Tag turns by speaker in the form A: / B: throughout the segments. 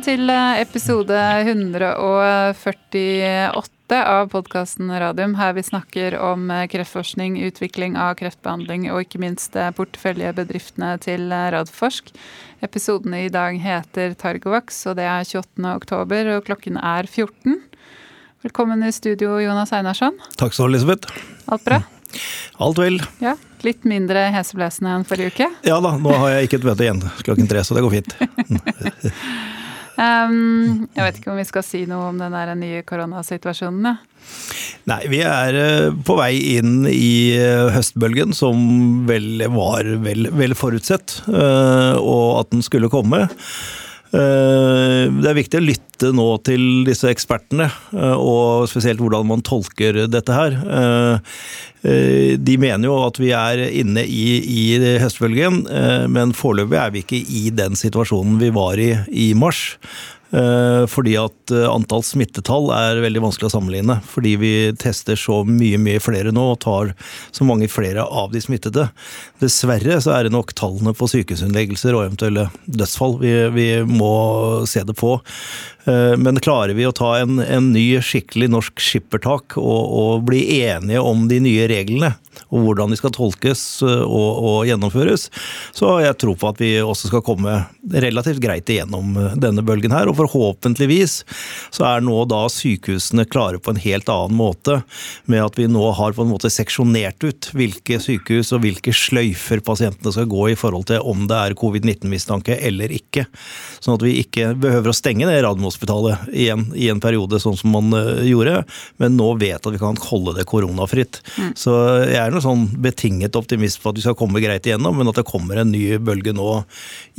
A: Velkommen til eh, episode 148 av podkasten Radium, her vi snakker om eh, kreftforskning, utvikling av kreftbehandling og ikke minst eh, porteføljebedriftene til Radforsk. Episoden i dag heter Targovax, og det er 28. oktober, og klokken er 14. Velkommen i studio, Jonas Einarsson.
B: Takk skal du ha, Elisabeth.
A: Alt bra?
B: Alt vel.
A: Ja, Litt mindre heseblesende enn forrige uke?
B: Ja da, nå har jeg ikke et møte igjen klokken tre, så det går fint.
A: um, jeg vet ikke om vi skal si noe om den nye koronasituasjonen? Ja.
B: Nei, vi er eh, på vei inn i eh, høstbølgen, som vel var vel, vel forutsett, eh, og at den skulle komme. Eh, det er viktig å lytte nå til disse ekspertene, eh, og spesielt hvordan man tolker dette her. Eh, de mener jo at vi er inne i, i høstbølgen, men foreløpig er vi ikke i den situasjonen vi var i i mars. Eh, fordi at eh, antall smittetall er veldig vanskelig å sammenligne. Fordi vi tester så mye mye flere nå og tar så mange flere av de smittede. Dessverre så er det nok tallene på sykehusinnleggelser og eventuelle dødsfall vi, vi må se det på. Eh, men klarer vi å ta en, en ny, skikkelig norsk skippertak og, og, bli enige om de nye reglene, og hvordan de skal tolkes og, og, gjennomføres, så har jeg tro på at vi også skal komme relativt greit igjennom denne bølgen her. Og forhåpentligvis så er nå da sykehusene klare på en helt annen måte, med at vi nå har på en måte seksjonert ut hvilke sykehus og hvilke sløyfer pasientene skal gå i forhold til om det er covid-19-mistanke eller ikke. Sånn at vi ikke behøver å stenge ned Radiumhospitalet igjen i en periode, sånn som man eh, gjorde, men nå vet at vi kan holde det koronafritt. Mm. Så jeg er noe sånn betinget optimist på at vi skal komme greit igjennom, men at det kommer en ny bølge nå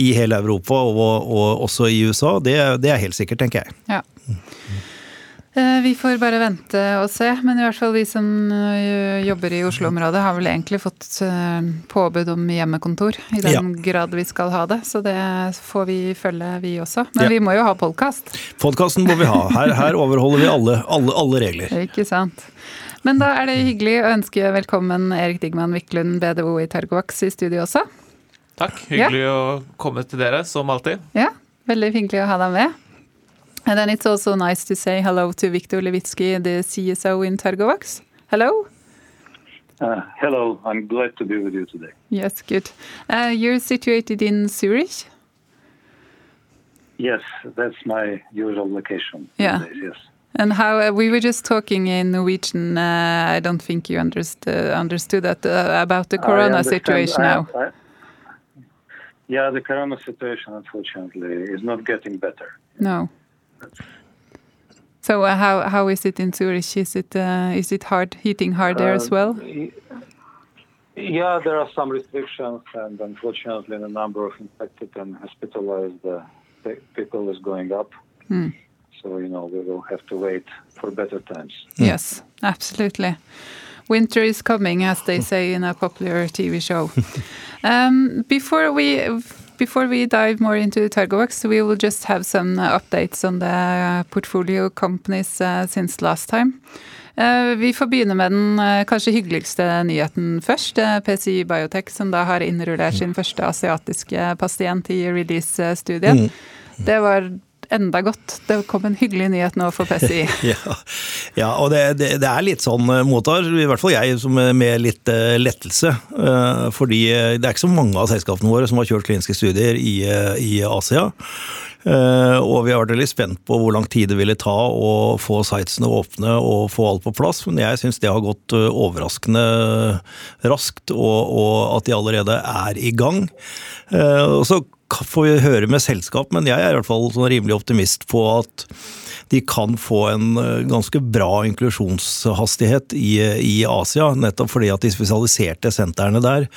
B: i hele Europa og, og også i USA, det, det det er helt sikkert, tenker jeg.
A: Ja. Eh, vi får bare vente og se, men i hvert fall vi som eh, jobber i Oslo-området har vel egentlig fått eh, påbud om hjemmekontor, i den ja. grad vi skal ha det. Så det får vi følge, vi også. Men ja. vi må jo ha podkast.
B: Podkasten må vi ha. Her, her overholder vi alle, alle, alle, regler.
A: Ikke sant. Men da er det hyggelig å ønske velkommen Erik Digman Wiklund, BDO i Targovax, i studio også.
C: Takk. Hyggelig ja. å komme til dere, som alltid.
A: Ja, veldig hyggelig å ha deg med. And then it's also nice to say hello to Viktor Levitsky, the CSO in Targovax. Hello.
D: Uh, hello, I'm glad to be with you today.
A: Yes, good. Uh, you're situated in Zurich?
D: Yes, that's my usual location.
A: Yeah.
D: Days, yes.
A: And how uh, we were just talking in Norwegian. Uh, I don't think you understood understood that uh, about the corona situation now. I, I,
D: yeah, the corona situation, unfortunately, is not getting better.
A: No. So uh, how how is it in Zurich? Is it uh, is it hard hitting hard there as uh, well?
D: Yeah, there are some restrictions, and unfortunately, the number of infected and hospitalized uh, people is going up. Hmm. So you know we will have to wait for better times.
A: Yes, absolutely. Winter is coming, as they say in a popular TV show. um, before we before we dive more into Targovax, we will just have some uh, updates on the portfolio companies uh, since last time. Uh, vi får begynne med den kanskje hyggeligste nyheten først. PCI Biotech, som da har innrullert sin første asiatiske pasient i release-studien. Mm. Det var enda godt. Det kom en hyggelig nyhet nå for PCI.
B: ja. ja, og det, det, det, er litt sånn eh, mottar, i hvert fall jeg, som med litt uh, lettelse. Uh, fordi det er ikke så mange av selskapene våre som har kjørt kliniske studier i, i Asia. Uh, og vi har vært veldig spent på hvor lang tid det ville ta å få sitesene åpne og få alt på plass, men jeg syns det har gått overraskende raskt, og, og, at de allerede er i gang. Uh, og så får vi høre med selskap, men jeg er i hvert fall sånn rimelig optimist på at de kan få en eh, ganske bra inklusjonshastighet i, i Asia. Nettopp fordi at de spesialiserte sentrene der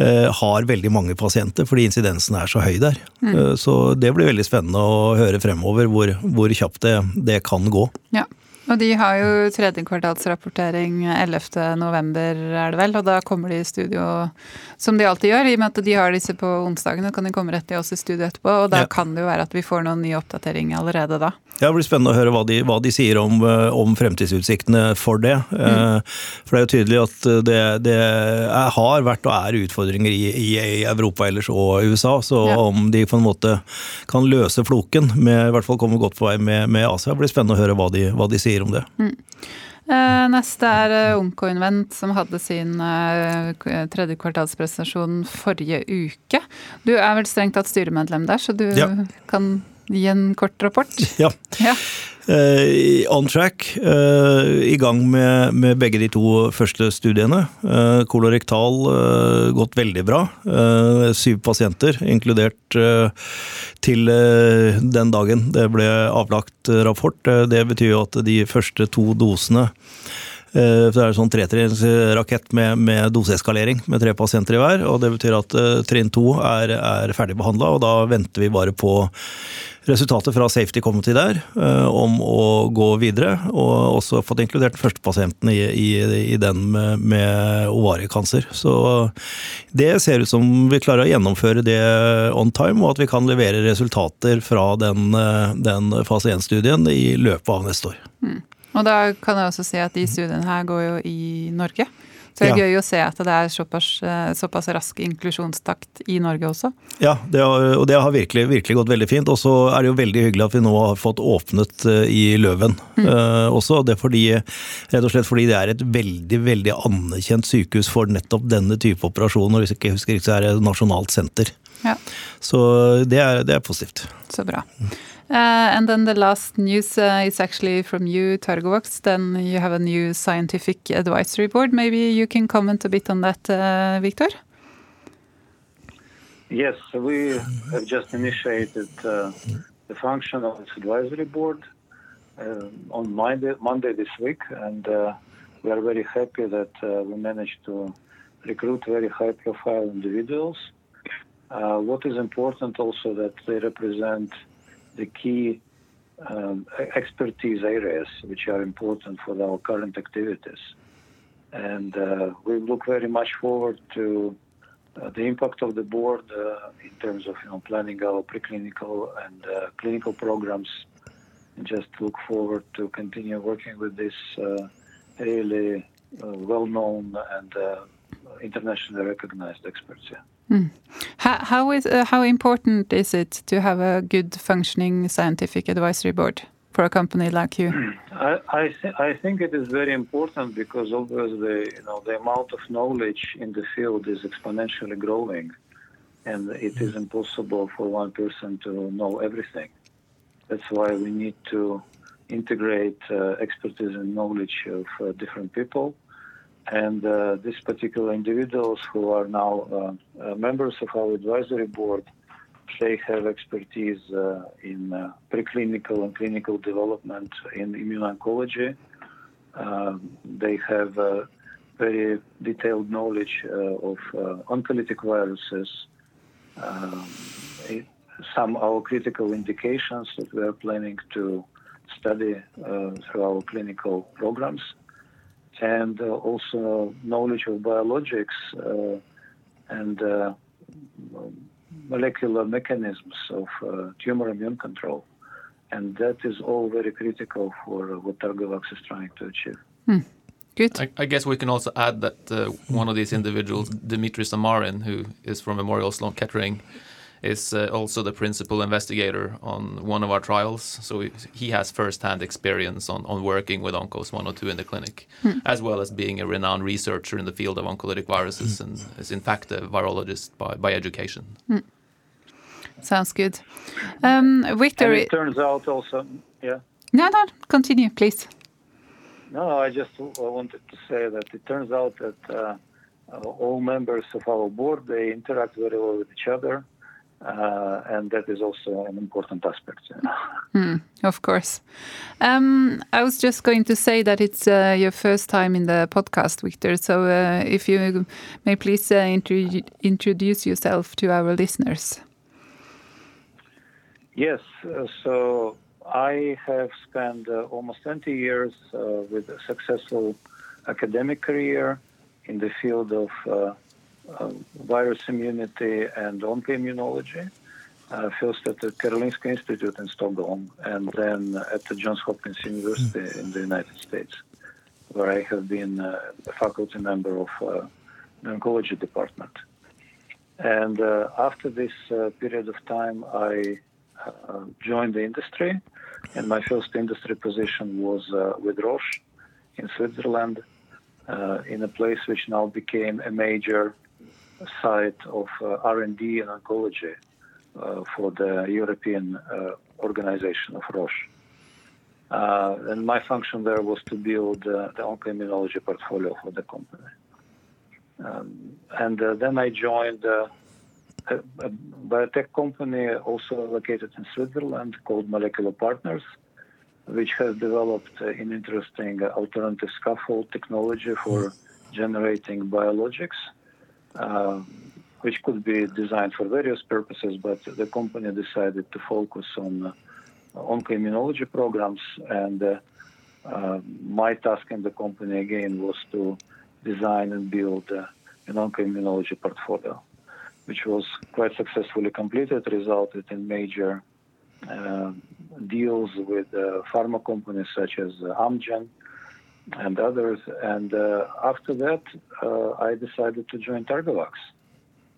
B: eh, har veldig mange pasienter, fordi incidensen er så høy der. Mm. Eh, så det blir veldig spennende å høre fremover hvor, hvor kjapt det, det kan gå.
A: Ja. Og de har jo tredje kvartalsrapportering 11. november, er det vel. Og da kommer de i studio som de alltid gjør. I og med at de har disse på onsdagene, kan de komme rett til oss i studio etterpå. Og da ja. kan det jo være at vi får noen ny oppdatering allerede da.
B: Ja, Det blir spennende å høre hva de, hva de sier om, eh, om, fremtidsutsiktene for det. Mm. For det er jo tydelig at det, det er, har vært og er utfordringer i, i, Europa ellers og USA. Så ja. om de på en måte kan løse floken, med, i hvert fall komme godt på vei med, med Asia, det blir spennende å høre hva de, hva de sier sier om det. Mm.
A: Uh, neste er uh, Oncoinvent, som hadde sin uh, tredje kvartalspresentasjon forrige uke. Du er vel strengt tatt styremedlem der, så du ja. kan gi en kort rapport?
B: Ja. ja. Uh, on track. Uh, I gang med, med, begge de to første studiene. Uh, kolorektal gått veldig bra. syv pasienter, inkludert til den dagen det ble avlagt rapport. det betyr jo at de første to dosene det er sånn tretrinnsrakett med, med doseeskalering med tre pasienter i hver. og Det betyr at trinn to er, er ferdig og da venter vi bare på resultatet fra Safety Committee der eh, om å gå videre, og også fått inkludert den første pasienten i, i, i den med, med ovariekancer. Så det ser ut som vi klarer å gjennomføre det on time, og at vi kan levere resultater fra den, eh, den fase 1-studien i løpet av neste år. Mm.
A: Og da kan jeg også si at de studiene her går jo i Norge. Så det er ja. gøy å se at det er såpass, eh, såpass, rask inklusjonstakt i Norge også.
B: Ja, det har, og det har virkelig, virkelig, gått veldig fint. Og så er det jo veldig hyggelig at vi nå har fått åpnet eh, i Løven mm. uh, også. Det er fordi, rett og slett fordi det er et veldig veldig anerkjent sykehus for nettopp denne type operasjoner. Hvis jeg ikke husker riktig, så er det et nasjonalt senter. Ja. Så det er, det er positivt.
A: Så bra. Uh, and then the last news uh, is actually from you, Targovax. Then you have a new scientific advisory board. Maybe you can comment a bit on that, uh, Victor?
D: Yes, we have just initiated uh, the function of this advisory board uh, on Monday, Monday, this week, and uh, we are very happy that we managed to recruit very high-profile individuals. what is important also that they represent the key um, expertise areas which are important for our current activities. And uh, we look very much forward to uh, the impact of the board uh, in terms of you know, planning our preclinical and uh, clinical programs. And just look forward to continue working with this uh, really uh, well-known and internationally recognized experts. Yeah. Mm.
A: How, how, is, uh, how important is it to have a good functioning scientific advisory board for a company like you?
D: I, I, th I think it is very important because obviously you know, the amount of knowledge in the field is exponentially growing and it is impossible for one person to know everything. That's why we need to integrate uh, expertise and knowledge of uh, different people and uh, these particular individuals who are now uh, uh, members of our advisory board, they have expertise uh, in uh, preclinical and clinical development in immuno-oncology. Um, they have very detailed knowledge of oncolytic viruses, um, some our critical indications that we are planning to study through our clinical programs and uh, also knowledge of biologics uh, and uh, molecular mechanisms of tumor immune control. And that is all very critical for what Targovax is trying to achieve. Hmm.
A: Good.
C: I, I, guess we can also add that uh, one of these individuals, Dimitri Zamarin, who is from Memorial Sloan Kettering, is uh, also the principal investigator on one of our trials. So he has first-hand experience on, on working with Oncos 102 in the clinic, mm. as well as being a renowned researcher in the field of oncolytic viruses, mm. and is in fact a virologist by, by education. Mm.
A: Sounds good. Um, Victor,
D: and it turns out also, yeah.
A: No, no, continue, please.
D: No, I just wanted to say that it turns out that uh, all members of our board they interact very well with each other uh, and that is also an important aspect. You know?
A: mm, of course. Um, I was just going to say that it's uh, your first time in the podcast, Victor. So uh, if you may please uh, intro introduce yourself to our listeners.
D: Yes. Uh, so I have spent uh, almost 20 years uh, with a successful academic career in the field of virus immunity and oncoimmunology. Uh, first at the Karolinska Institute in Stockholm, and then at the Johns Hopkins University in the United States, where I have been uh, a faculty member of uh, the oncology department. And uh, after this uh, period of time, I uh, joined the industry, and my first industry position was with Roche in Switzerland, in a place which now became a major site of R&D in oncology uh, for the European uh, organization of Roche. Uh, and my function there was to build the oncoimmunology portfolio for the company. Um, and then I joined a, a, biotech company also located in Switzerland called Molecular Partners, which has developed an interesting alternative scaffold technology for generating biologics. Uh, which could be designed for various purposes, but the company decided to focus on uh, oncoimmunology programs. And uh, uh, my task in the company again was to design and build uh, an oncoimmunology portfolio, which was quite successfully completed, resulted in major uh, deals with uh, pharma companies such as Amgen and others. And after that, I decided to join Targovax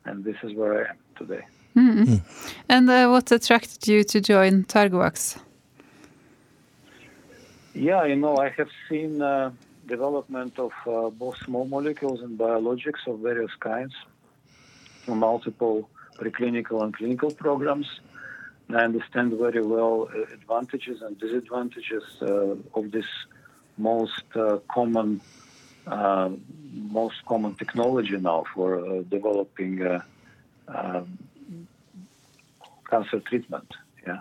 D: and this is where I am today.
A: Mm -hmm. And uh, what attracted you to join Targovax?
D: Yeah, you know, I have seen uh, development of uh, both small molecules and biologics of various kinds from multiple preclinical and clinical programs. And I understand very well uh, advantages and disadvantages uh, of this most uh, common uh, most common technology now for uh, developing uh, um, cancer treatment. Yeah,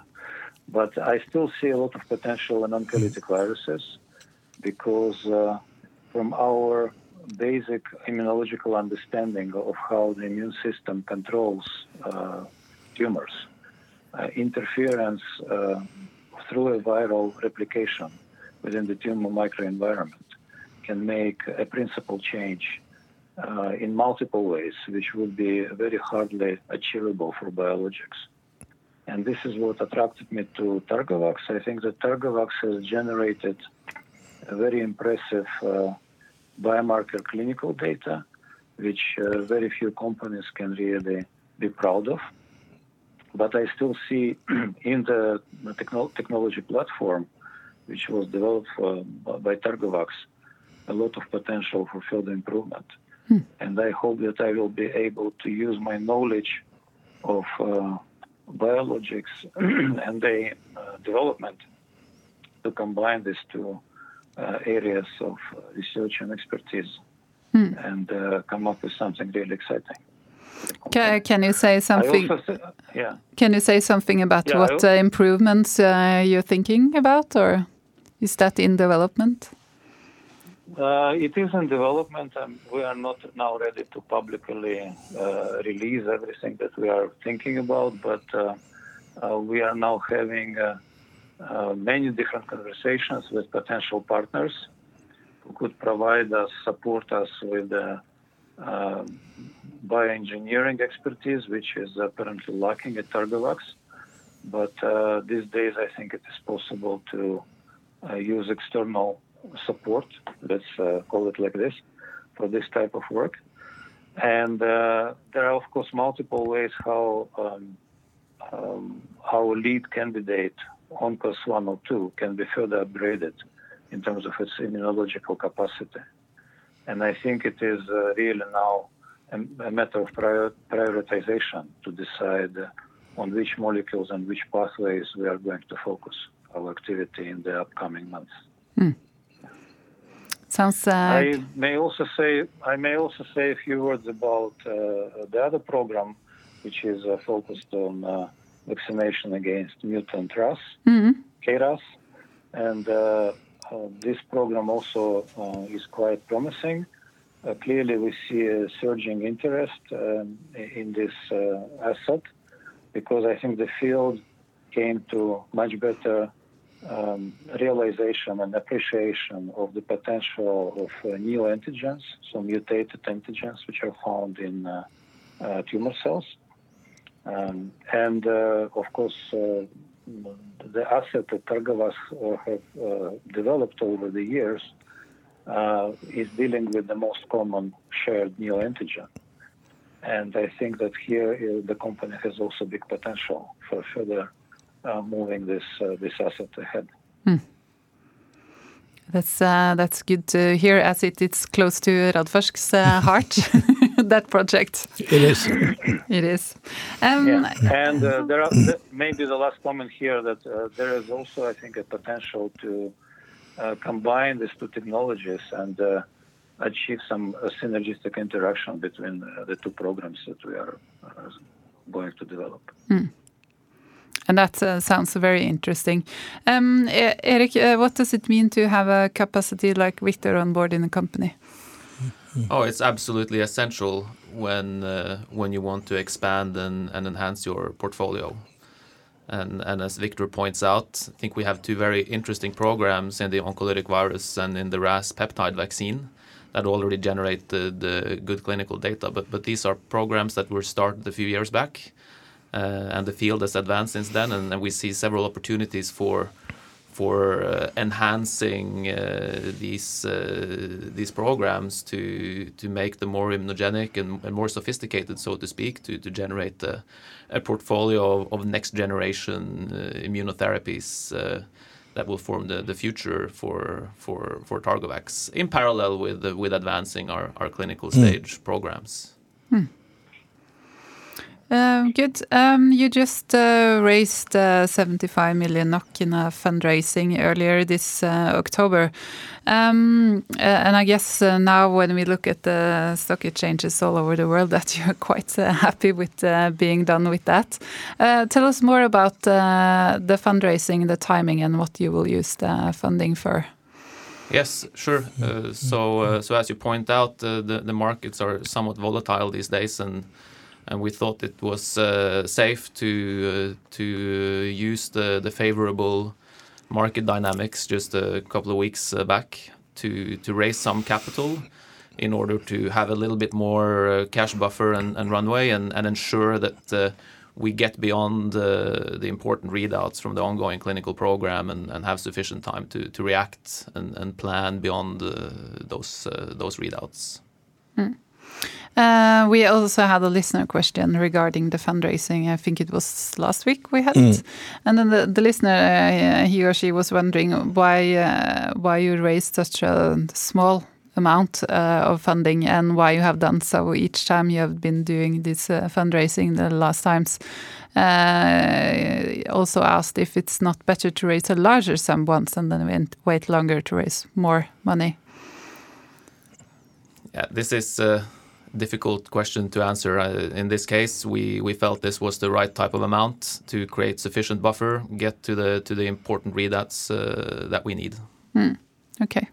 D: but I still see a lot of potential in oncolytic viruses because from our basic immunological understanding of how the immune system controls uh, tumors. Uh, interference uh, through a viral replication within the tumor microenvironment can make a principal change uh, in multiple ways, which would be very hardly achievable for biologics. And this is what attracted me to Targovax. I think that Targovax has generated a very impressive uh, biomarker clinical data, which uh, very few companies can really be proud of. But I still see in the techno- technology platform, which was developed uh, by Targovax, a lot of potential for further improvement. Hmm. And I hope that I will be able to use my knowledge of uh, biologics and the uh, development to combine these two uh, areas of research and expertise hmm. and uh, come up with something really exciting.
A: Can, can you say something?
D: Say, yeah.
A: Can you say something about yeah, what uh, improvements uh, you're thinking about, or is that in development?
D: Uh, it is in development, and we are not now ready to publicly uh, release everything that we are thinking about. But uh, uh we are now having uh, uh, many different conversations with potential partners who could provide us, support us with bioengineering expertise, which is apparently lacking at Targovax. But these days, I think it is possible to use external support, let's uh, call it like this, for this type of work. And uh, there are, of course, multiple ways how um, um, our lead candidate, ONCOS 102, can be further upgraded in terms of its immunological capacity. And I think it is uh, really now a, a matter of prior, prioritization to decide on which molecules and which pathways we are going to focus activity in the upcoming months.
A: Hmm. Sounds. Uh...
D: I may also say I may also say a few words about uh, the other program, which is uh, focused on uh, vaccination against mutant RAS, mm-hmm. KRAS, and uh, uh, this program also is quite promising. clearly, we see a surging interest um, in this asset because I think the field came to much better um, realization and appreciation of the potential of uh, neoantigens, so mutated antigens which are found in uh, uh, tumor cells. Um, and uh, of course, uh, the asset that Targovax uh, have developed over the years is dealing with the most common shared neoantigen. And I think that here the company has also big potential for further moving this uh, this asset ahead. Hmm.
A: That's uh, that's good to hear, as it it's close to Radforsk's uh, heart. that project.
B: It is.
A: it is.
D: Um, yeah. And uh, there are th maybe the last comment here that uh, there is also, I think, a potential to combine these two technologies and achieve some synergistic interaction between the two programs that we are going to develop.
A: And that uh, sounds very interesting. Um, Erik, uh, what does it mean to have a capacity like Victor on board in the company?
C: Oh, it's absolutely essential when uh, when you want to expand and, and enhance your portfolio. And, and as Victor points out, I think we have two very interesting programs in the oncolytic virus and in the RAS peptide vaccine that already generate the, the good clinical data. But, but these are programs that were started a few years back uh, and the field has advanced since then, and, and we see several opportunities for for uh, enhancing uh, these uh, these programs to to make them more immunogenic and, and more sophisticated, so to speak, to to generate a, a portfolio of, of, next generation uh, immunotherapies uh, that will form the, the future for for for Targovax in parallel with with advancing our, our clinical hmm. stage mm. programs. Hmm.
A: Um, good. Um, you just uh, raised uh, 75 million NOK in a fundraising earlier this uh, October. Um, and I guess now when we look at the stock exchanges all over the world that you're quite happy with being done with that. tell us more about the fundraising, the timing and what you will use the funding for.
C: Yes, sure. as you point out, the, the markets are somewhat volatile these days and and we thought it was uh, safe to uh, to use the the favorable market dynamics just a couple of weeks uh, back to to raise some capital in order to have a little bit more cash buffer and, runway and, ensure that we get beyond the important readouts from the ongoing clinical program and, have sufficient time to, to react and, and plan beyond those those readouts. Mm.
A: Uh, we also had a listener question regarding the fundraising. I think it was last week we had mm. it. And then the, the listener, uh, he or she was wondering why uh, why you raised such a small amount uh, of funding and why you have done so each time you have been doing this uh, fundraising the last times. Uh, also asked if it's not better to raise a larger sum once and then wait longer to raise more money.
C: Yeah, this is difficult question to answer. Uh, in this case, we, we felt this was the right type of amount to create sufficient buffer, get to the to the important readouts uh, that we need.
A: Mm. Okay.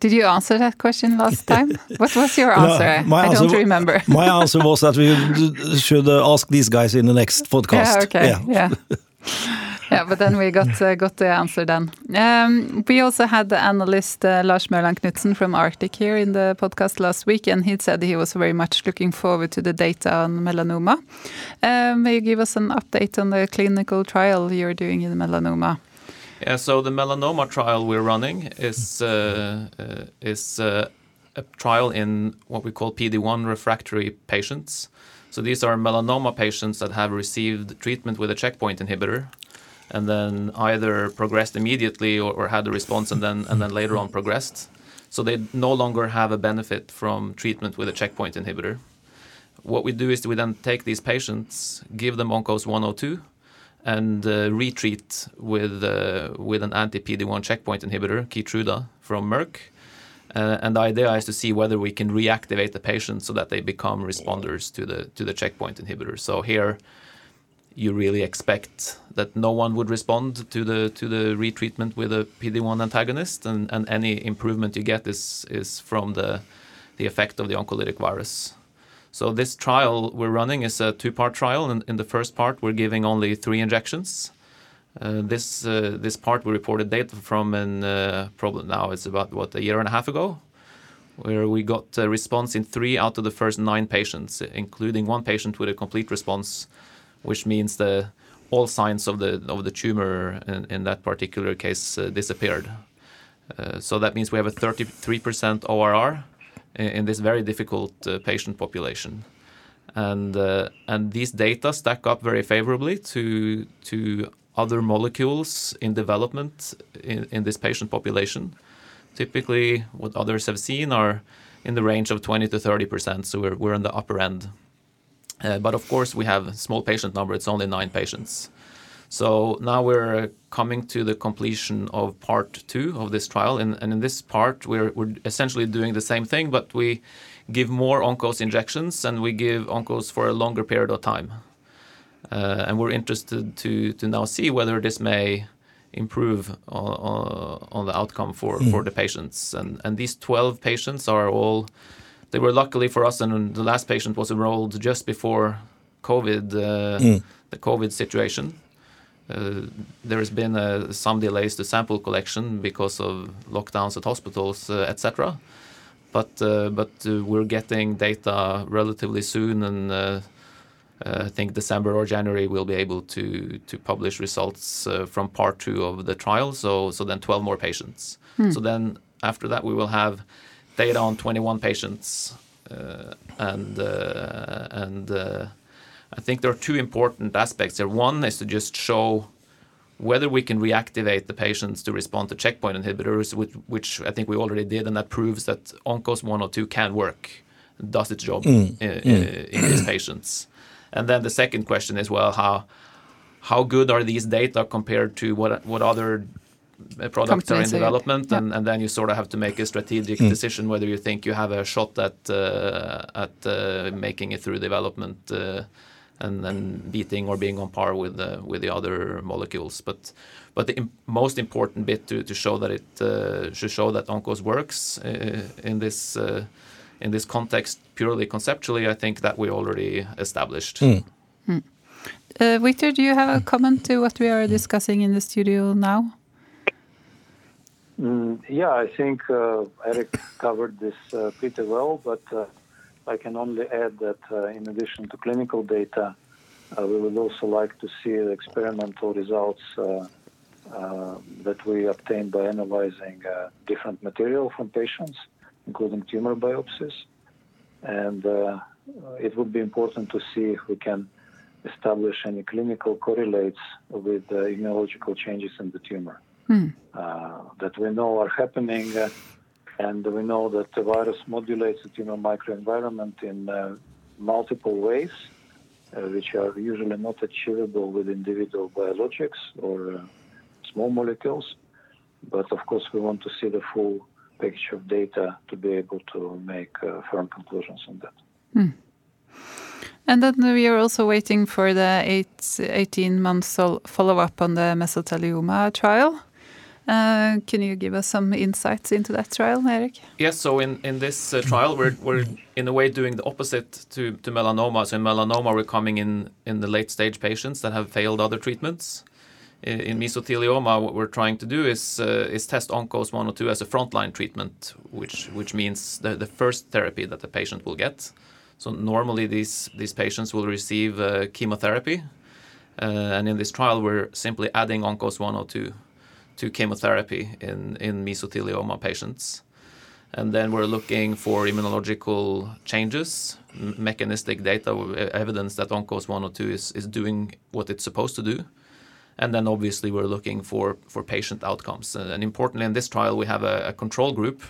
A: Did you answer that question last time? what was your answer? No, I answer, don't remember.
B: my answer was that we should uh, ask these guys in the next podcast.
A: Yeah, okay. Yeah. yeah. yeah, but then we got uh, got the answer then. Um, we also had the analyst uh, Lars Mørland Knutsen from Arctic here in the podcast last week, and he said he was very much looking forward to the data on melanoma. Um, may you give us an update on the clinical trial you're doing in melanoma?
C: Yeah, so the melanoma trial we're running is uh, uh is uh, a trial in what we call PD-1 refractory patients. So these are melanoma patients that have received treatment with a checkpoint inhibitor and then either progressed immediately or, or had a response and then and then later on progressed. So they no longer have a benefit from treatment with a checkpoint inhibitor. What we do is we then take these patients, give them Oncos 102, and uh, retreat with uh, with an anti-PD-1 checkpoint inhibitor, Keytruda from Merck. Uh, and the idea is to see whether we can reactivate the patient so that they become responders to the to the checkpoint inhibitor. So here you really expect that no one would respond to the to the retreatment with a PD-1 antagonist, and, and any improvement you get is is from the the effect of the oncolytic virus. So this trial we're running is a two-part trial, and in the first part we're giving only three injections, Uh, this uh, this part we reported data from in uh, probably now it's about what a year and a half ago, where we got a response in three out of the first nine patients, including one patient with a complete response, which means the all signs of the of the tumor in, in that particular case uh, disappeared. Uh, so that means we have a 33% ORR in, in this very difficult uh, patient population, and and these data stack up very favorably to to other molecules in development in, in this patient population. Typically, what others have seen are in the range of 20 to 30 percent, so we're, we're in the upper end. Uh, but of course, we have a small patient number, it's only nine patients. So now we're coming to the completion of part two of this trial. And, and in this part, we're, we're essentially doing the same thing, but we give more oncos injections and we give oncos for a longer period of time. Uh, and we're interested to, to now see whether this may improve on, on the outcome for, mm. for the patients. And, and these 12 patients are all, they were luckily for us, and the last patient was enrolled just before COVID, uh, mm. the COVID situation. Uh, there has been uh, some delays to sample collection because of lockdowns at hospitals, uh, etc. But uh, but we're getting data relatively soon, and uh, I think December or January we'll be able to to publish results uh, from part two of the trial. So so then 12 more patients. Hmm. So then after that we will have data on 21 patients, uh, and uh, and uh, I think there are two important aspects here. One is to just show whether we can reactivate the patients to respond to checkpoint inhibitors, which, which I think we already did, and that proves that ONCOS 102 can work, does its job mm. in, mm. in these patients. And then the second question is, well, how how good are these data compared to what what other uh, products Companies are in development? And, and then you sort of have to make a strategic mm. decision whether you think you have a shot at uh, at uh, making it through development. Uh, and, and beating or being on par with the with the other molecules. But but the Im most important bit to, to show that it uh, should show that Oncos works uh, in this uh, in this context, purely conceptually, I think that we already established. Mm.
A: Mm. Uh, Victor, do you have a comment to what we are discussing in the studio now?
D: Mm, yeah, I think uh, Eric covered this uh, pretty well, but uh, I can only add that uh, in addition to clinical data, uh, we would also like to see the experimental results that we obtained by analyzing different material from patients including tumor biopsies. And uh, it would be important to see if we can establish any clinical correlates with uh, immunological changes in the tumor hmm. uh, that we know are happening. Uh, and we know that the virus modulates the tumor microenvironment in uh, multiple ways, uh, which are usually not achievable with individual biologics or small molecules. But of course, we want to see the full package of data to be able to make uh, firm conclusions on that. Hmm.
A: And then we are also waiting for the eight, 18 months follow up on the mesothelioma trial. Uh, can you give us some insights into that trial, Eric?
C: Yes, so in, in this uh, trial, we're, we're in a way doing the opposite to, to melanoma. So in melanoma, we're coming in in the late stage patients that have failed other treatments in mesothelioma, what we're trying to do is uh, is test ONCOS 102 as a frontline treatment, which which means the, the first therapy that the patient will get. So normally these these patients will receive uh, chemotherapy, uh, and in this trial we're simply adding ONCOS 102 to chemotherapy in in mesothelioma patients, and then we're looking for immunological changes, mechanistic data, evidence that ONCOS 102 is is doing what it's supposed to do and then obviously we're looking for for patient outcomes. And importantly, in this trial, we have a, a control group,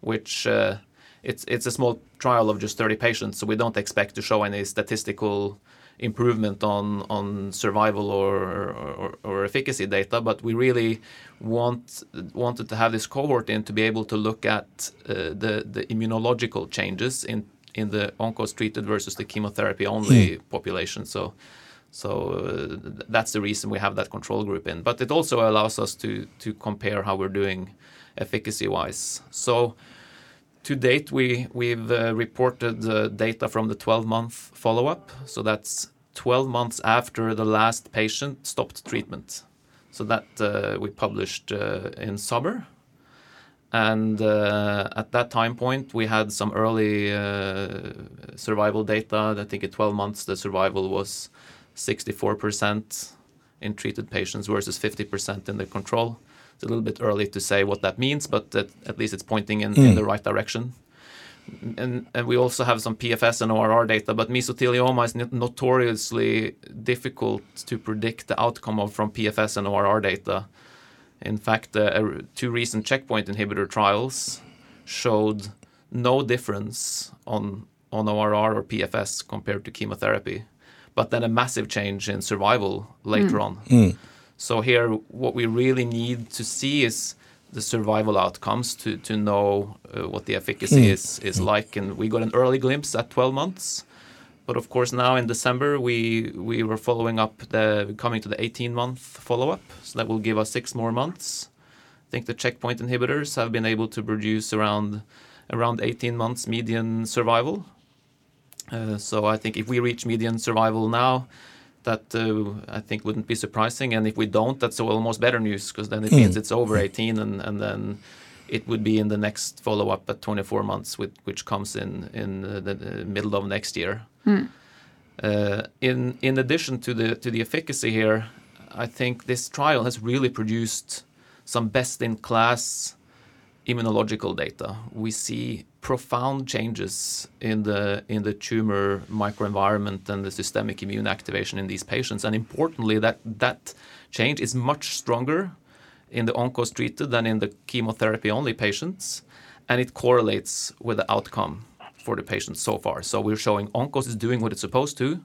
C: which uh, it's it's a small trial of just 30 patients, so we don't expect to show any statistical improvement on on survival or, or, or efficacy data, but we really want wanted to have this cohort in to be able to look at uh, the the immunological changes in in the oncos treated versus the chemotherapy only mm. population. So so uh, that's the reason we have that control group in. But it also allows us to to compare how we're doing efficacy wise. So to date, we we've uh, reported uh, data from the 12 month follow up. So that's 12 months after the last patient stopped treatment. So that we published in summer. And at that time point, we had some early survival data. I think at 12 months, the survival was 64% in treated patients versus 50% in the control. It's a little bit early to say what that means, but at least it's pointing in mm. the right direction. And we also have some PFS and ORR data, but mesothelioma is notoriously difficult to predict the outcome of from PFS and ORR data. In fact, uh, two recent checkpoint inhibitor trials showed no difference on ORR or PFS compared to chemotherapy, but then a massive change in survival later hmm. on. Hmm. So here, what we really need to see is the survival outcomes to to know uh, what the efficacy hmm. is is like. And we got an early glimpse at 12 months. But of course, now in December, we we were following up, the coming to the 18-month follow-up. So that will give us six more months. I think the checkpoint inhibitors have been able to produce around around 18 months median survival. Uh, so I think if we reach median survival now, that uh, I think wouldn't be surprising. And if we don't, that's almost better news because then it means mm. it's over mm. 18, and and then it would be in the next follow-up at 24 months, which comes in in uh, the middle of next year. Hmm. In In addition to the to the efficacy here, I think this trial has really produced some best-in-class immunological data. We see profound changes in the in the tumor microenvironment and the systemic immune activation in these patients. And importantly, that that change is much stronger in the oncos-treated than in the chemotherapy-only patients. And it correlates with the outcome for the patients so far. So we're showing oncos is doing what it's supposed to,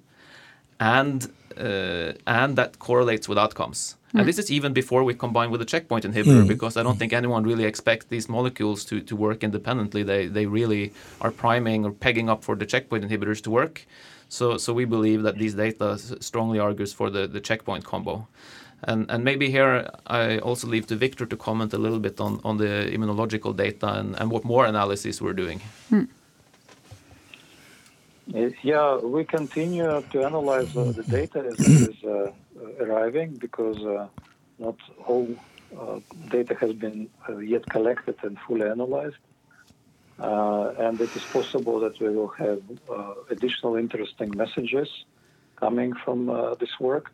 C: and Uh, that correlates with outcomes. And hmm. this is even before we combine with a checkpoint inhibitor hmm. because I don't think anyone really expects these molecules to to work independently. They they really are priming or pegging up for the checkpoint inhibitors to work. So so we believe that these data strongly argues for the the checkpoint combo. And and maybe here, I also leave to Victor to comment a little bit on on the immunological data and what more analysis we're doing. Hmm.
D: Yeah, we continue to analyze uh, the data as it is uh, arriving because uh, not all data has been yet collected and fully analyzed. And it is possible that we will have additional interesting messages coming from this work.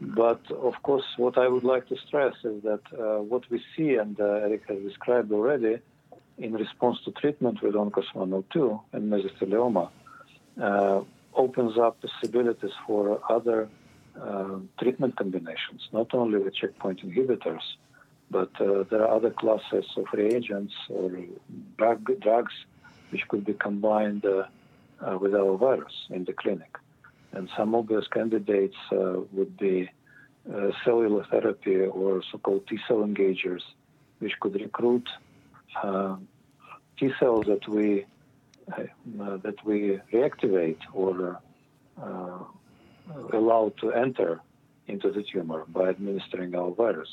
D: But of course, what I would like to stress is that what we see, and Eric has described already, in response to treatment with ONCOS-102 and mesothelioma, Uh, opens up possibilities for other uh, treatment combinations, not only with checkpoint inhibitors, but uh, there are other classes of reagents or drug, drugs which could be combined with our virus in the clinic. And some obvious candidates would be cellular therapy or so-called T-cell engagers, which could recruit T-cells that we Uh, reactivate or uh, uh, allow to enter into the tumor by administering our virus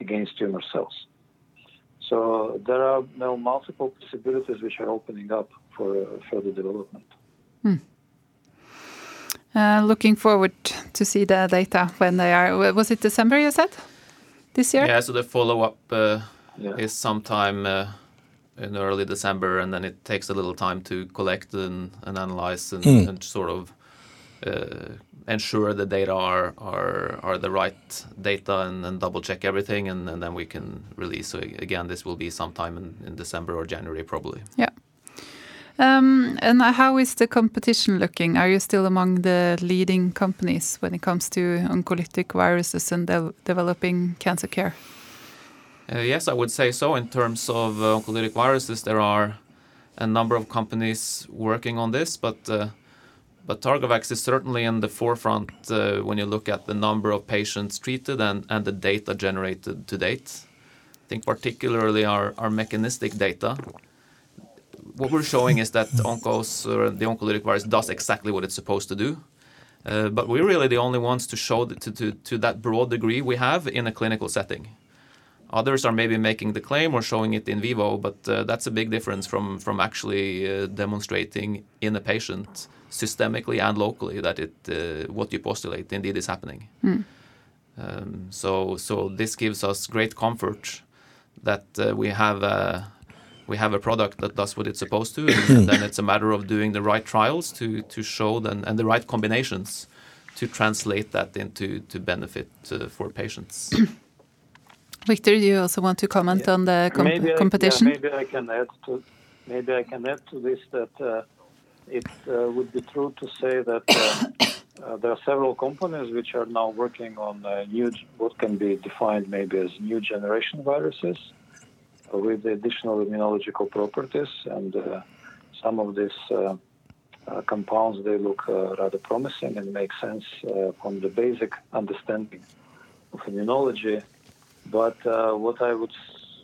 D: against tumor cells. So there are now multiple possibilities which are opening up for further development. Hmm.
A: Looking forward to see the data when they are. Was it December, you said, this year?
C: Yeah, so the follow-up is sometime in early December, and then it takes a little time to collect and analyze hmm. and sort of uh, ensure the data are are the right data and double-check everything, and then we can release. So again, this will be sometime in December or January, probably.
A: Yeah. Um, and how is the competition looking? Are you still among the leading companies when it comes to oncolytic viruses and developing cancer care?
C: Uh, yes, I would say so. In terms of uh, oncolytic viruses, there are a number of companies working on this, but uh, but Targovax is certainly in the forefront when you look at the number of patients treated and and the data generated to date. I think particularly our our mechanistic data. What we're showing is that the oncolytic virus does exactly what it's supposed to do. But we're really the only ones to show that to that broad degree we have in a clinical setting. Others are maybe making the claim or showing it in vivo, but that's a big difference from from actually demonstrating in a patient systemically and locally that it what you postulate indeed is happening. Um, so, so this gives us great comfort that uh, we have a we have a product that does what it's supposed to, and, and then it's a matter of doing the right trials to to show then and the right combinations to translate that into to benefit uh, for patients.
A: Victor, do you also want to comment
D: Yeah.
A: on the
D: maybe
A: competition?
D: Yeah, maybe I can add to maybe I can add to this that uh, it uh, would be true to say that uh, uh, there are several companies which are now working on uh, new what can be defined maybe as new generation viruses with additional immunological properties and uh, some of these uh, uh, compounds they look uh, rather promising and make sense uh, from the basic understanding of immunology but uh, what I would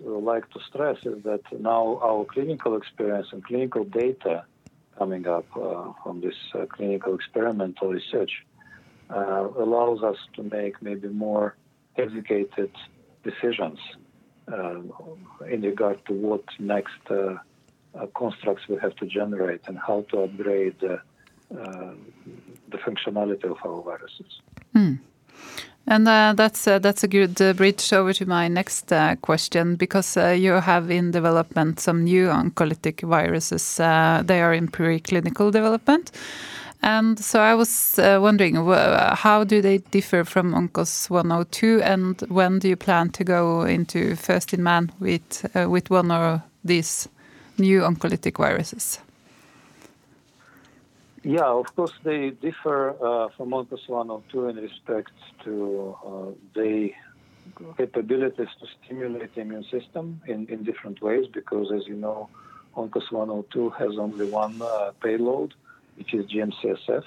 D: like to stress is that now our clinical experience and clinical data coming up uh, from this uh, clinical experimental research allows us to make maybe more educated decisions in regard to what next uh, uh, constructs we have to generate and how to upgrade uh, the functionality of our viruses.
A: And uh, that's uh, that's a good uh, bridge over to my next uh, question because uh, you have in development some new oncolytic viruses. Uh, they are in preclinical development, and so I was wondering how do they differ from Oncos 102, and when do you plan to go into first in man with with one of these new oncolytic viruses?
D: Yeah, of course, they differ uh, from Oncos 102 in respect to uh, the capabilities to stimulate the immune system in, in different ways because, as you know, Oncos 102 has only one uh, payload, which is GM-CSF.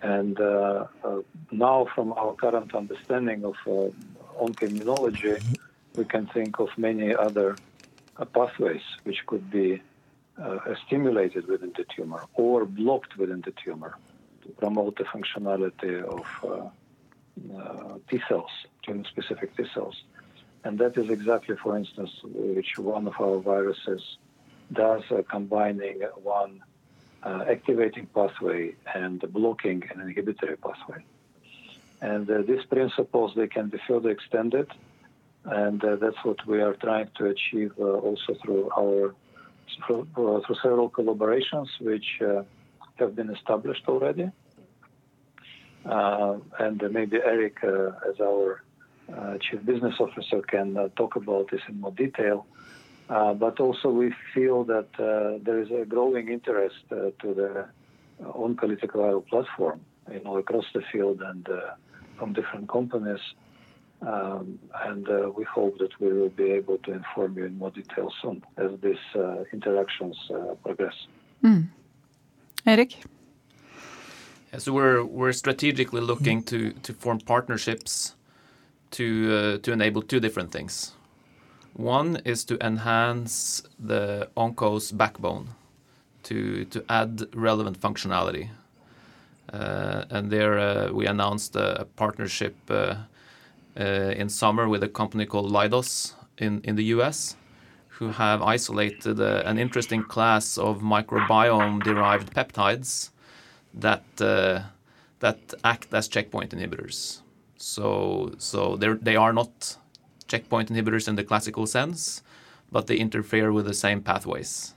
D: And uh, uh, now, from our current understanding of uh, oncoimmunology, we can think of many other uh, pathways which could be stimulated within the tumor or blocked within the tumor to promote the functionality of uh, uh, T cells, tumor-specific T cells. And that is exactly, for instance, which one of our viruses does, uh, combining one uh, activating pathway and blocking an inhibitory pathway. And uh, these principles, they can be further extended. And uh, that's what we are trying to achieve uh, also through our through, through several collaborations which uh, have been established already. Uh, and maybe Eric, uh, as our chief business officer, can talk about this in more detail. Uh, but also, we feel that uh, there is a growing interest uh, to the oncolytic viral platform, you know, across the field and from different companies. Um, and uh, we hope that we will be able to inform you in more detail soon as these uh, interactions uh, progress.
A: Eric,
C: Yeah, so we're we're strategically looking to to form partnerships to uh, to enable two different things. One is to enhance the Onco's backbone to to add relevant functionality. Uh, and there uh, we announced a, a partnership in summer with a company called Leidos in, in the US, who have isolated uh, an interesting class of microbiome derived peptides that uh, that act as checkpoint inhibitors. So so they they are not checkpoint inhibitors in the classical sense, but they interfere with the same pathways.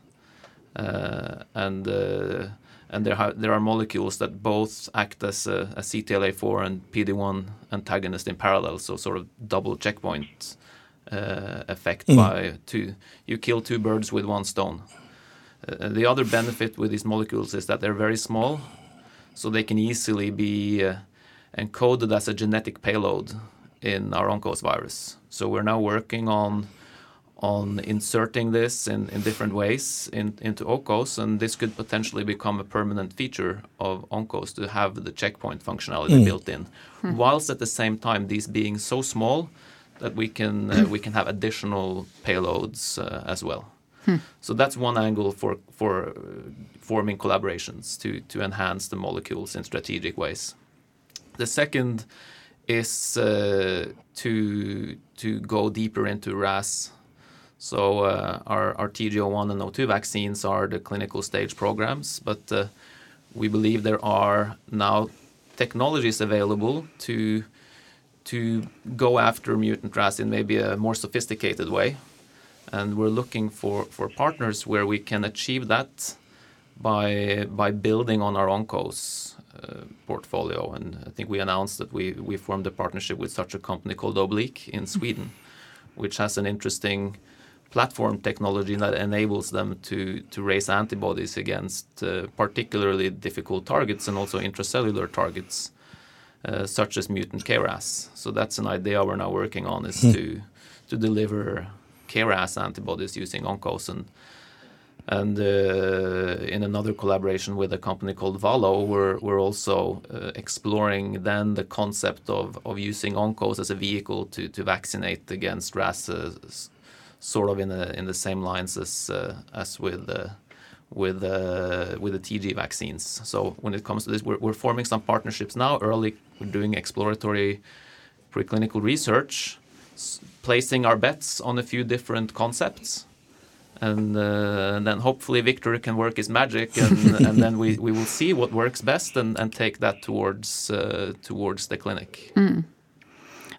C: Uh, and uh, and there ha- there are molecules that both act as a, a CTLA4 and PD1 antagonist in parallel, so sort of double checkpoint uh, effect by two. You kill two birds with one stone. Uh, the other benefit with these molecules is that they're very small, so they can easily be uh, encoded as a genetic payload in our Oncos virus. So we're now working on on inserting this in, in different ways in, into Oncos, and this could potentially become a permanent feature of Oncos to have the checkpoint functionality built in, whilst at the same time these being so small that we can uh, we can have additional payloads uh, as well. So that's one angle for for uh, forming collaborations to to enhance the molecules in strategic ways. The second is uh, to to go deeper into RAS. So uh, our our TG01 and O2 vaccines are the clinical stage programs, but uh, we believe there are now technologies available to to go after mutant RAS in maybe a more sophisticated way. And we're looking for, for partners where we can achieve that by by building on our ONCOS uh, portfolio. And I think we announced that we, we formed a partnership with such a company called Oblique in Sweden, which has an interesting platform technology that enables them to, to raise antibodies against uh, particularly difficult targets and also intracellular targets, uh, such as mutant KRAS. So that's an idea we're now working on is mm. to to deliver KRAS antibodies using ONCOS and and uh, in another collaboration with a company called Valo, we're, we're also uh, exploring then the concept of, of using ONCOS as a vehicle to, to vaccinate against RAS, uh, sort of in the in the same lines as uh, as with uh, with uh, with the TG vaccines. So when it comes to this, we're, we're forming some partnerships now. Early, we're doing exploratory preclinical research, placing our bets on a few different concepts and, uh, and then hopefully Victor can work his magic, and, and then we, we will see what works best and, and take that towards uh, towards the clinic.
A: Mm.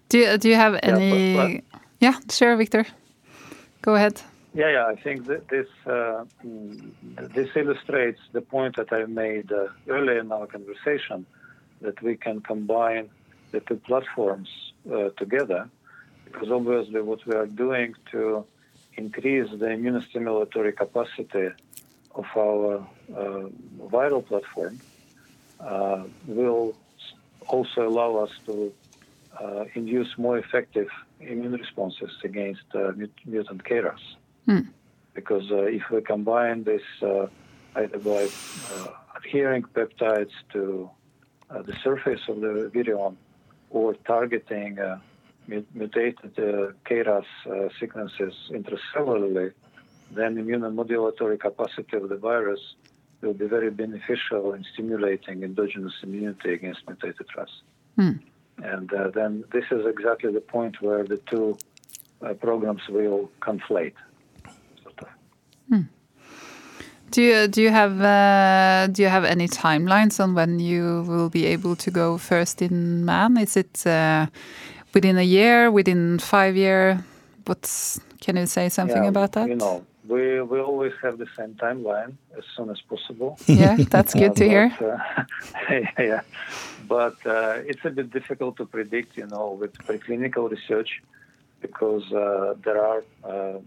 A: Do you, do you have any? Yeah, but, but, yeah, sure, Victor. Go ahead.
D: Yeah, yeah. I think that this uh, mm, this illustrates the point that I made uh, earlier in our conversation that we can combine the two platforms uh, together, because obviously what we are doing to increase the immunostimulatory capacity of our uh, viral platform uh, will also allow us to uh, induce more effective immune responses against uh, mutant KRAS. Mm. Because uh, if we combine this uh, either by adhering peptides to the surface of the virion or targeting mutated uh, KRAS uh, sequences intracellularly, then the immunomodulatory capacity of the virus will be very beneficial in stimulating endogenous immunity against mutated RAS. Mm. And uh, then this is exactly the point where the two uh, programs will conflate. Sort of.
A: mm. Do you do you have uh, do you have any timelines on when you will be able to go first in man? Is it uh, within a year, within five year? What's can you say something
D: yeah,
A: about that?
D: You know, we we always have the same timeline as soon as possible.
A: Yeah, that's good uh, to hear.
D: Uh, yeah, but uh, it's a bit difficult to predict, you know, with preclinical research because uh, there are uh,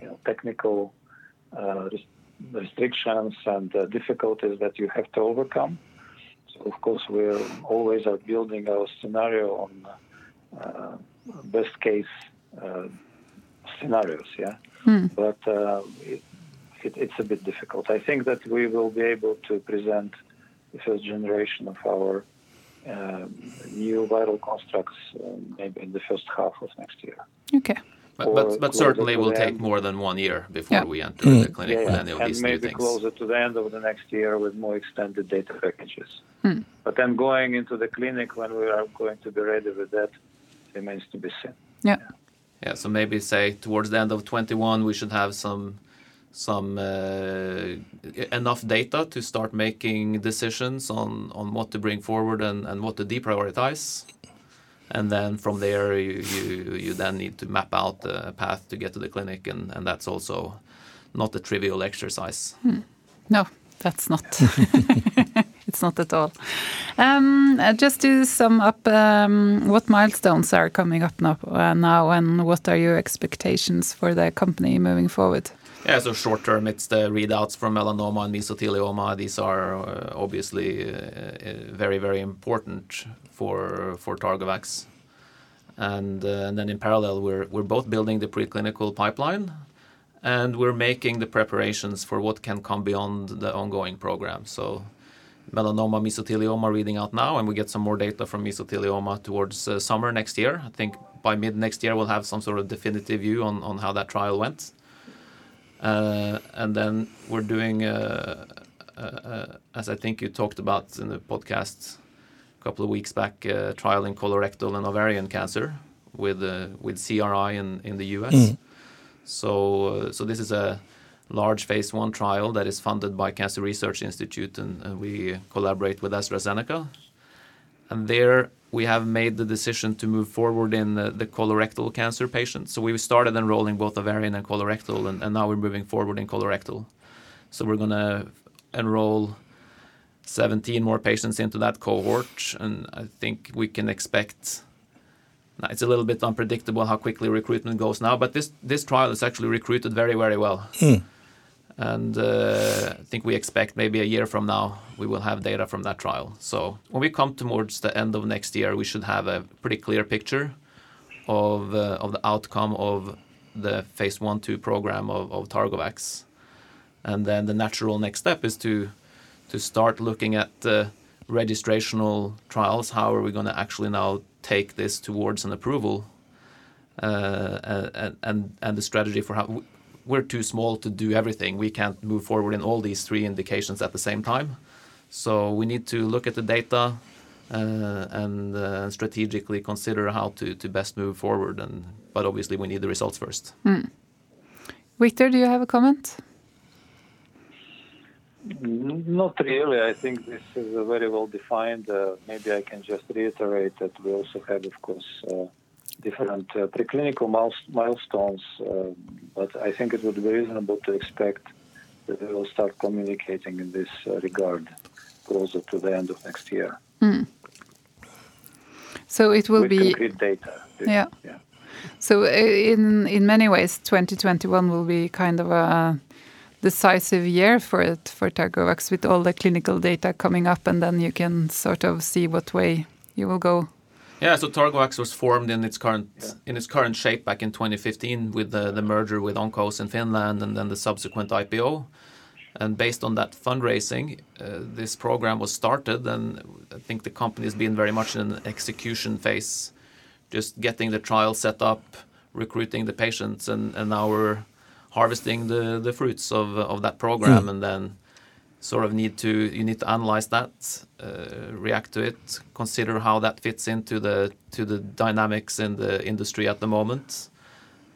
D: you know, technical uh, restrictions and difficulties that you have to overcome. So of course we always are building our scenario on uh, best case uh, scenarios. Yeah, hmm. but uh, it, it, it's a bit difficult. I think that we will be able to present the first generation of our uh, new viral constructs uh, maybe in the first half of next year.
A: Okay.
C: But, but, but certainly will take more than one year before yeah. we enter mm. the clinic yeah, with any of
D: and
C: these
D: new
C: things.
D: maybe closer to the end of the next year with more extended data packages. Mm. But then going into the clinic when we are going to be ready with that, remains to be seen.
A: Yeah.
C: Yeah. Yeah, so maybe say towards the end of 21, we should have some some uh, enough data to start making decisions on on what to bring forward and, and what to deprioritize. And then from there, you, you, you then need to map out the path to get to the clinic, and, and that's also not a trivial exercise.
A: Hmm. No, that's not. it's not at all. Um, just to sum up, um, what milestones are coming up now, uh, now, and what are your expectations for the company moving forward?
C: Yeah, so short term, it's the readouts from melanoma and mesothelioma. These are uh, obviously uh, uh very, very important for for Targovax. And, uh, and then in parallel, we're we're both building the preclinical pipeline, and we're making the preparations for what can come beyond the ongoing program. So melanoma, mesothelioma reading out now, and we get some more data from mesothelioma towards uh, summer next year. I think by mid next year we'll have some sort of definitive view on, on how that trial went. Uh, and then we're doing, uh, uh, uh as I think you talked about in the podcast a couple of weeks back, a trial in colorectal and ovarian cancer with uh, with CRI in, in the US. Mm. So so this is a large phase one trial that is funded by Cancer Research Institute, and, and we collaborate with AstraZeneca. And there, we have made the decision to move forward in the, the colorectal cancer patients. So we started enrolling both ovarian and colorectal, and, and now we're moving forward in colorectal. So we're going to enroll 17 more patients into that cohort, and I think we can expect. It's a little bit unpredictable how quickly recruitment goes now, but this this trial is actually recruited very very well. Hmm. And uh, I think we expect maybe a year from now we will have data from that trial. So when we come towards the end of next year, we should have a pretty clear picture of uh, of the outcome of the phase one two program of, Targovax, and then the natural next step is to to start looking at the registrational trials. How are we going to actually now take this towards an approval? Uh, and the strategy for how we're too small to do everything. We can't move forward in all these three indications at the same time. So we need to look at the data uh, and uh, strategically consider how to, to best move forward. And but obviously we need the results first.
A: Mm. Victor, do you have a comment?
D: Not really. I think this is very well defined. Uh, maybe I can just reiterate that we also have, of course, uh, different uh, preclinical milestones, uh, but I think it would be reasonable to expect that we will start communicating in this uh, regard closer to the end of next year.
A: Mm. So it will
D: With
A: be
D: concrete data.
A: Yeah.
D: yeah.
A: So in in many ways, 2021 will be kind of a decisive year for it for Targovax with all the clinical data coming up, and then you can sort of see what way you will go.
C: Yeah, so Targovax was formed in its current yeah. in its current shape back in 2015 with the, the merger with Oncos in Finland and then the subsequent IPO. And based on that fundraising, uh, this program was started, and I think the company has been very much in an execution phase, just getting the trial set up, recruiting the patients, and, and now we're harvesting the, the fruits of, of that program, mm. and then sort of need to you need to analyze that, uh, react to it, consider how that fits into the to the dynamics in the industry at the moment,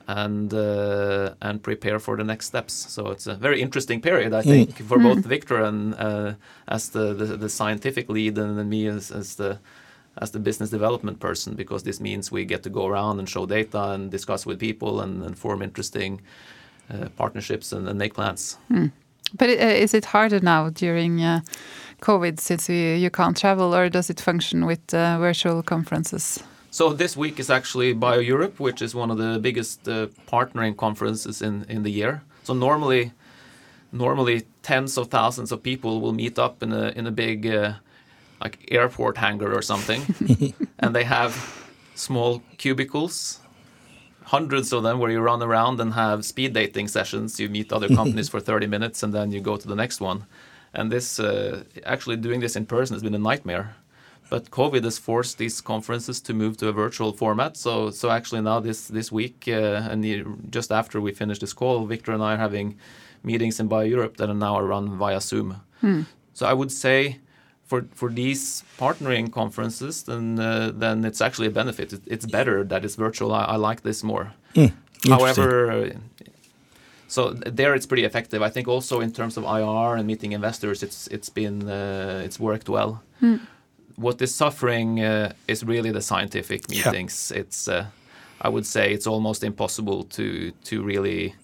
C: and uh, and prepare for the next steps. So it's a very interesting period, I think, mm. for both mm. Victor and uh, as the, the, the scientific lead, and then me as, as the as the business development person, because this means we get to go around and show data and discuss with people and, and form interesting uh, partnerships and, and, make plans.
A: Mm. But uh, is it harder now during uh, COVID since we, you can't travel, or does it function with uh, virtual conferences?
C: So this week is actually Bio Europe, which is one of the biggest uh, partnering conferences in, in the year. So normally, normally tens of thousands of people will meet up in a in a big uh, like airport hangar or something, and they have small cubicles hundreds of them where you run around and have speed dating sessions. You meet other companies for 30 minutes and then you go to the next one. And this, uh, actually doing this in person has been a nightmare. But COVID has forced these conferences to move to a virtual format. So, so actually now this this week uh, and the, just after we finish this call, Victor and I are having meetings in Bio Europe that are now run via Zoom. Hmm. So I would say for for these partnering conferences, then uh, then it's actually a benefit. It, it's better that it's virtual. I, I like this more. Mm, However, so there it's pretty effective. I think also in terms of IR and meeting investors, it's it's been uh, it's worked well. Mm. What is suffering uh, is really the scientific meetings. Yeah. It's uh, I would say it's almost impossible to to really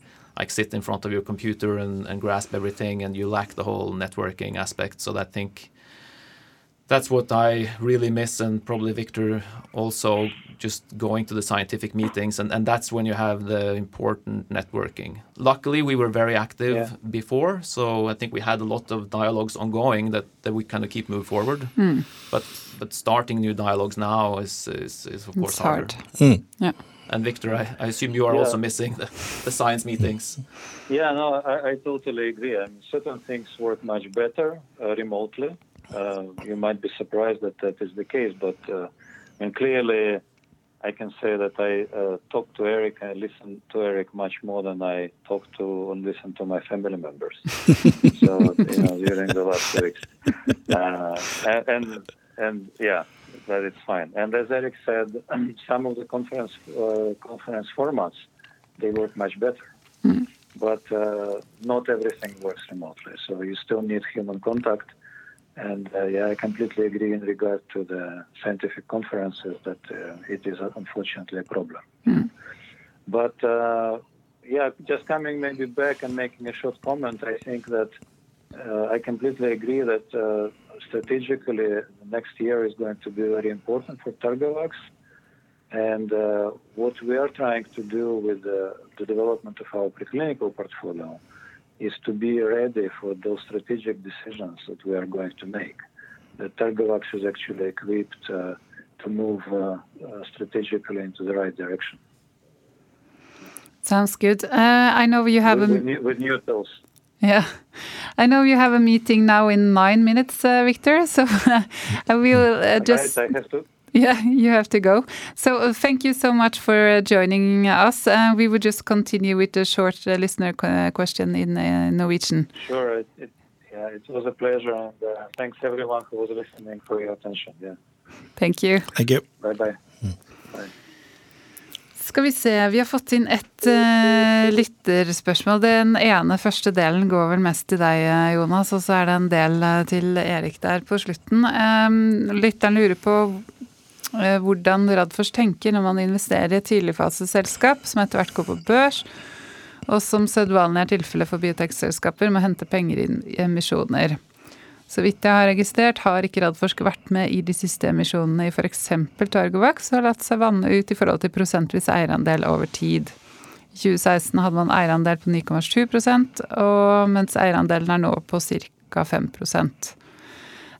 C: like sit in front of your computer and, and grasp everything, and you lack the whole networking aspect. So I think that's what I really miss, and probably Victor also just going to the scientific meetings, and, and that's when you have the important networking. Luckily, we were very active yeah. before, so I think we had a lot of dialogues ongoing that, that we kind of keep moving forward. Mm. But but starting new dialogues now is is, is of course
A: it's hard.
C: Mm. Yeah. And Victor, I, I assume you are yeah. also missing the, the science meetings.
D: Yeah, no, I, I totally agree. I mean, certain things work much better uh, remotely uh, you might be surprised that that is the case, but uh, and clearly, I can say that I uh, talk to Eric and listen to Eric much more than I talk to and listen to my family members. so you know, during the last weeks, uh, and, and, and yeah, that is fine. And as Eric said, some of the conference uh, conference formats they work much better. Mm. But uh, not everything works remotely, so you still need human contact And uh, yeah, I completely agree in regard to the scientific conferences that uh, it is unfortunately a problem.
A: Mm.
D: But uh, yeah, just coming maybe back and making a short comment, I think that uh, I completely agree that uh, strategically next year is going to be very important for Targovax. And uh, what we are trying to do with the, the development of our preclinical portfolio is to be ready for those strategic decisions that we are going to make. The Targovax is actually equipped uh, to move uh, uh, strategically into the right direction.
A: Sounds good. Uh, I know you have
D: with,
A: a
D: with, new, with new tools.
A: yeah. I know you have a meeting now in nine minutes, uh, Victor. So I will uh, just
D: Right, I have to.
A: Yeah, you have to go. So uh, thank you so much for uh, joining us. Uh, we will just continue with the short uh, listener qu- question in uh, Norwegian.
D: Sure. It, it, yeah, it was a pleasure, and uh, thanks everyone who was listening for your attention. Yeah.
A: Thank you.
B: Thank you.
D: Bye bye.
A: Skal vi se, vi har fått inn ett uh, lytterspørsmål. Den ene første delen går vel mest til deg, eh, Jonas, og så er det en del eh, til Erik der på slutten. Um, lytteren lurer på eh, hvordan Radfors tenker når man investerer i et tidligfaseselskap som etter hvert går på børs, og som sedvanlig er tilfellet for biotekselskaper, må hente penger inn i emisjoner. Så vidt jeg har registrert, har ikke Radforsk vært med i de siste emisjonene i f.eks. Targovax og har latt seg vanne ut i forhold til prosentvis eierandel over tid. I 2016 hadde man eierandel på 9,7% og mens eierandelen er nå på ca. 5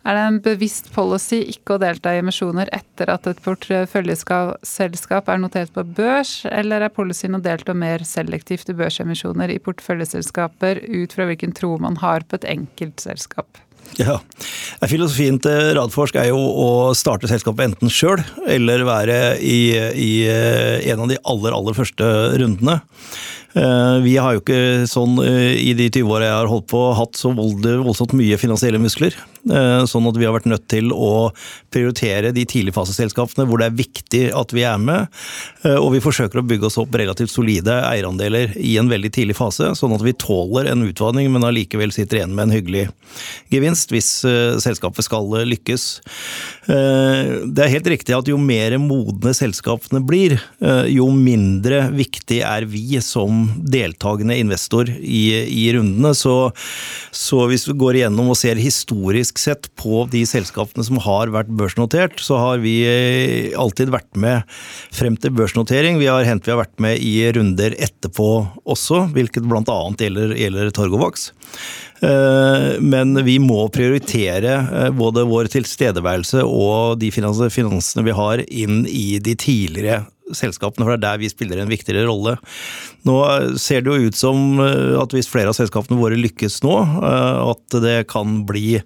A: Er det en bevisst policy ikke å delta i emisjoner etter at et porteføljeselskap er notert på børs, eller er policyen å delta mer selektivt i børsemisjoner i porteføljeselskaper ut fra hvilken tro man har på et enkeltselskap?
B: Ja. Filosofien til Radforsk er jo å starte selskapet enten sjøl, eller være i, i eh, en av de aller, aller første rundene. Eh, Vi har jo ikke sånn eh, i de 20 åra jeg har holdt på, hatt så voldsomt mye finansielle muskler. Eh, Sånn at vi har vært nødt til å prioritere de tidligfaseselskapene hvor det er viktig at vi er med. Og vi forsøker å bygge oss opp relativt solide eierandeler i en veldig tidlig fase, sånn at vi tåler en utvanning, men allikevel sitter igjen med en hyggelig gevinst hvis selskapet skal lykkes. Det er helt riktig at jo mer modne selskapene blir, jo mindre viktig er vi som deltakende investor i, i rundene. Så, så hvis vi går igjennom og ser historisk sett på de selskapene som har vært børsnotert, så har vi eh, alltid vært med frem til børsnotering. Vi har hendt vi har vært med i runder etterpå også, hvilket bl.a. Gjelder, gjelder Torgovax. Eh, Men vi må prioritere eh, både vår tilstedeværelse og de finansene vi har inn i de tidligere selskapene, for det er der vi spiller en viktigere rolle. Nå ser det jo ut som eh, at hvis flere av selskapene våre lykkes nå, eh, at det kan bli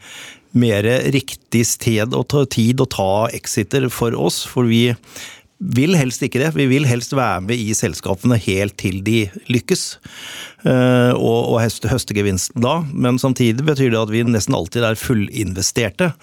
B: mer riktig sted og tid å ta exiter for oss, for vi vil helst ikke det. Vi vil helst være med i selskapene helt til de lykkes. eh, Og, høste gevinsten da. Men samtidig betyr det at vi nesten alltid er fullinvesterte.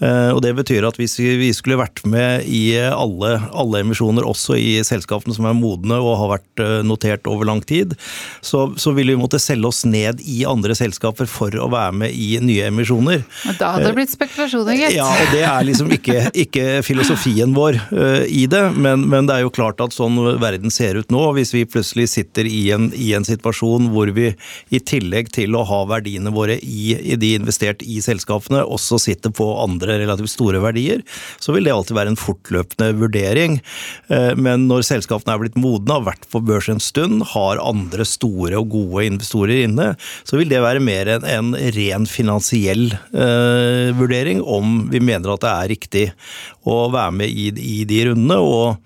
B: Eh, Og det betyr at hvis vi skulle vært med i alle, alle emisjoner, også i selskapene som er modne og har vært eh, notert over lang tid, så, så ville vi måtte selge oss ned i andre selskaper for å være med i nye emisjoner.
A: Og da hadde det blitt spekulasjoner, gitt.
B: Ja, og det er liksom ikke, ikke filosofien vår eh, i det, men, men det er jo klart at sånn verden ser ut nå, hvis vi plutselig sitter i en, i en situasjon hvor vi i tillegg til å ha verdiene våre i, i de investert i selskapene, også sitter på andre relativt store verdier, så vil det alltid være en fortløpende vurdering. Eh, Men når selskapene er blitt modne, har vært på børs en stund, har andre store og gode investorer inne, så vil det være mer en, en ren finansiell eh, vurdering om vi mener at det er riktig å være med i de rundene. og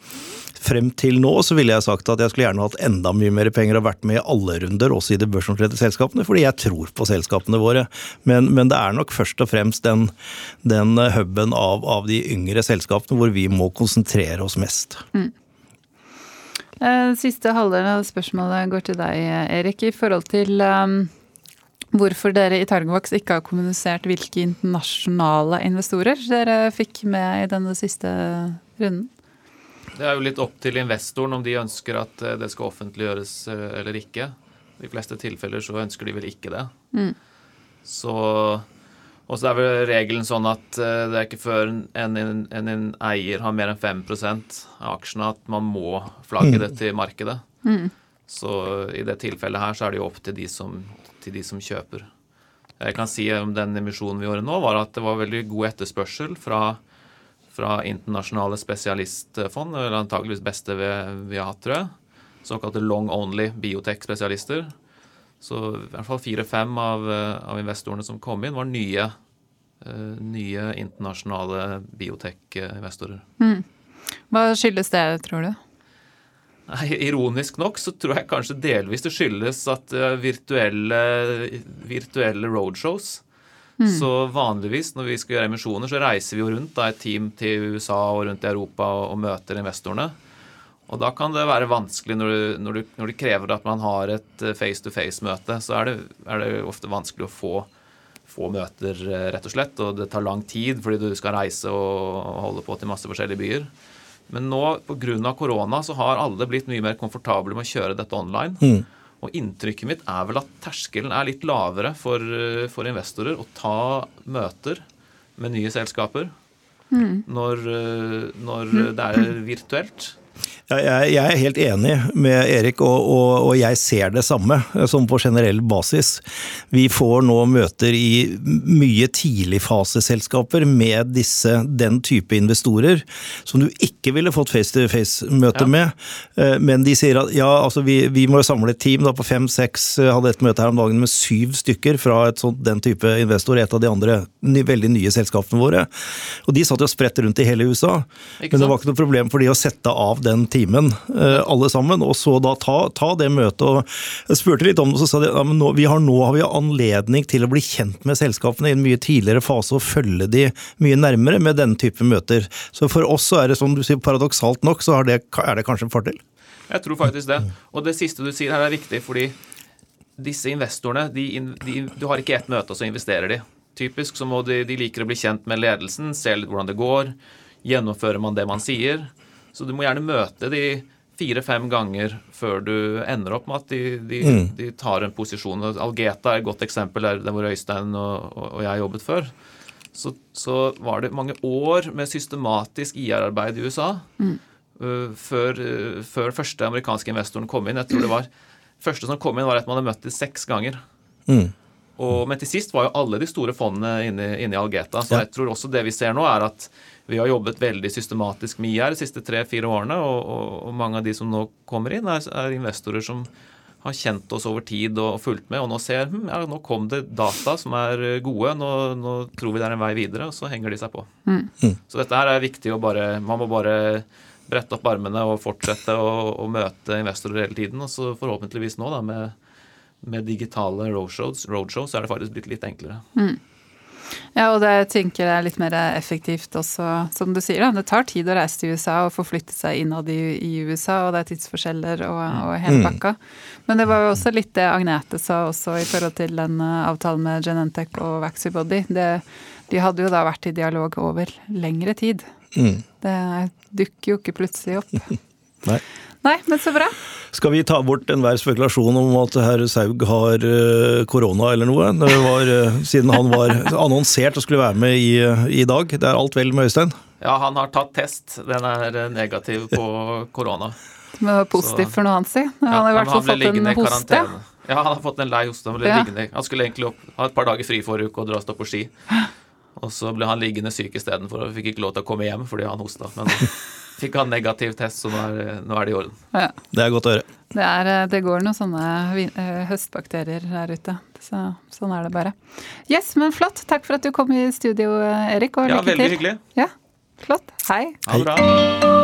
B: Frem til nå så ville jeg sagt at jeg skulle gjerne hatt enda mye mer penger og vært med i alle runder, også i de børsnoterte selskapene, fordi jeg tror på selskapene våre. Men, men det er nok først og fremst den, den huben av, av de yngre selskapene hvor vi må konsentrere oss mest.
A: Mm. Siste halvdelen av spørsmålet går til deg, Erik, i forhold til um, hvorfor dere i Targovax ikke har kommunisert hvilke internasjonale investorer dere fikk med i denne siste runden.
C: Det er jo litt opp til investoren om de ønsker at eh, det skal offentliggjøres eh, eller ikke. I de fleste tilfeller så ønsker de vel ikke det.
A: Mm.
C: Så Og så er vel regelen sånn at eh, det er ikke før en, en, en, eier har mer enn 5% av aksjene at man må flagge det til markedet. Så i det tilfellet her så er det jo opp til de som, til de som kjøper. Jeg kan si om den emisjonen vi gjorde nå, var at det var veldig god etterspørsel fra, fra internasjonale spesialistfond. Eller antageligvis beste vi, vi har hatt, tror jeg. Såkalte long only biotech-spesialister. Så i hvert fall fire-fem av, av investorene som kom inn, var nye, eh, nye internasjonale biotech-investorer.
A: Hva skyldes det, tror du?
C: Nei, Ironisk nok så tror jeg kanskje delvis det skyldes at eh, virtuelle, virtuelle roadshows Så vanligvis når vi skal gjøre emisjoner, så reiser vi jo rundt da, et team til USA og rundt i Europa og, og møter investorene. Og da kan det være vanskelig når, du, når, du, når de krever at man har et face-to-face-møte. Så er det, er det ofte vanskelig å få, få møter, eh, rett og slett. Og det tar lang tid fordi du skal reise og, holde på til masse forskjellige byer. Men nå pga. korona så har alle blitt mye mer komfortable med å kjøre dette online. Og inntrykket mitt er vel at terskelen er litt lavere for, eh, for investorer å ta møter med nye selskaper når, eh, når det er virtuelt.
B: Jeg, er helt enig med Erik, og, jeg ser det samme eh, som på generell basis. Vi får nå møter i mye tidligfaseselskaper med disse, den type investorer som du ikke ville fått face-to-face-møte
C: Ja.
B: med. Eh, Men de sier at ja, altså vi, vi må samle et team på fem-seks, hadde et møte her om dagen med syv stykker fra et sånt, den type investor, et av de andre ny, veldig nye selskapene våre. Og de satt jo spredt rundt i hele USA. Men det var ikke noe problem for de å sette av den timen, eh, alle sammen, og så da ta, ta det møtet. og Jeg spurte litt om det, så sa de ja, nå, vi har, nå har vi anledning til å bli kjent med selskapene i en mye tidligere fase og følge de mye nærmere med den type møter. Så for oss så er det som du sier, paradoksalt nok, så det, er det kanskje en fordel.
C: Jeg tror faktisk det. Og det siste du sier her er viktig, fordi disse investorene de, de, Du har ikke ett møte, og så investerer de. Typisk så må de, de liker å bli kjent med ledelsen, se litt hvordan det går. Gjennomfører man det man sier? Så du må gjerne møte de fire-fem ganger før du ender opp med at de, de, de tar en posisjon. Algeta er et godt eksempel der, hvor Øystein og, og, jeg jobbet før. Så, så var det mange år med systematisk IR-arbeid i USA uh, før, uh, før første amerikanske investoren kom inn. Jeg tror det var Første som kom inn, var at man hadde møtt dem seks ganger.
B: Mm.
C: Og, men til sist var jo alle de store fondene inne, inne i Algeta. Så
B: Ja.
C: jeg tror også det vi ser nå, er at vi har jobbet veldig systematisk med IR de siste tre-fire årene, og, og, og mange av de som nå kommer inn, er, er investorer som har kjent oss over tid og, fulgt med, og nå ser hm, ja, nå kom det data som er eh, gode, nå, nå tror vi det er en vei videre, og så henger de seg på. Så dette her er viktig å bare Man må bare brette opp armene og fortsette å, å møte investorer hele tiden, og så forhåpentligvis nå, da, med, med digitale roadshows, roadshows, så er det faktisk blitt litt enklere.
A: Ja, og det tenker jeg er litt mer effektivt også, som du sier. Da. Det tar tid å reise til USA og forflytte seg innad i, i USA, og det er tidsforskjeller og, og hele pakka. Men det var jo også litt det Agnete sa også i forhold til den eh, avtalen med Genentech og Vaxibody. Det, de hadde jo da vært i dialog over lengre tid.
B: Mm.
A: Det dukker jo ikke plutselig opp.
B: Nei.
A: Nei, men så bra.
B: Skal vi ta bort enhver spekulasjon om at herr Saug har eh, korona eller noe? Det var, eh, siden han var annonsert og skulle være med i, eh, i dag. Det er alt vel med Øystein?
C: Ja, han har tatt test. Den er negativ på korona.
A: Men det var positivt for noe han si. Han
C: Ja,
A: har i hvert fall fått en hoste.
C: Ja, han har fått en lei hoste. Han, ble
A: Ja.
C: han skulle egentlig opp, ha et par dager fri forrige uke og dra og stå på ski. Og så ble han liggende syk istedenfor og fikk ikke lov til å komme hjem fordi han hosta. Men fikk han negativ test, så nå er, nå er det i orden.
A: Ja.
B: Det er godt å høre.
A: Det, er, eh, det går noen sånne eh, høstbakterier der ute. Så, sånn er det bare. Yes, men flott. Takk for at du kom i studio, Erik, og
C: Ja,
A: lykke
C: veldig hyggelig.
A: Ja, flott. Hei.
C: Ha det bra.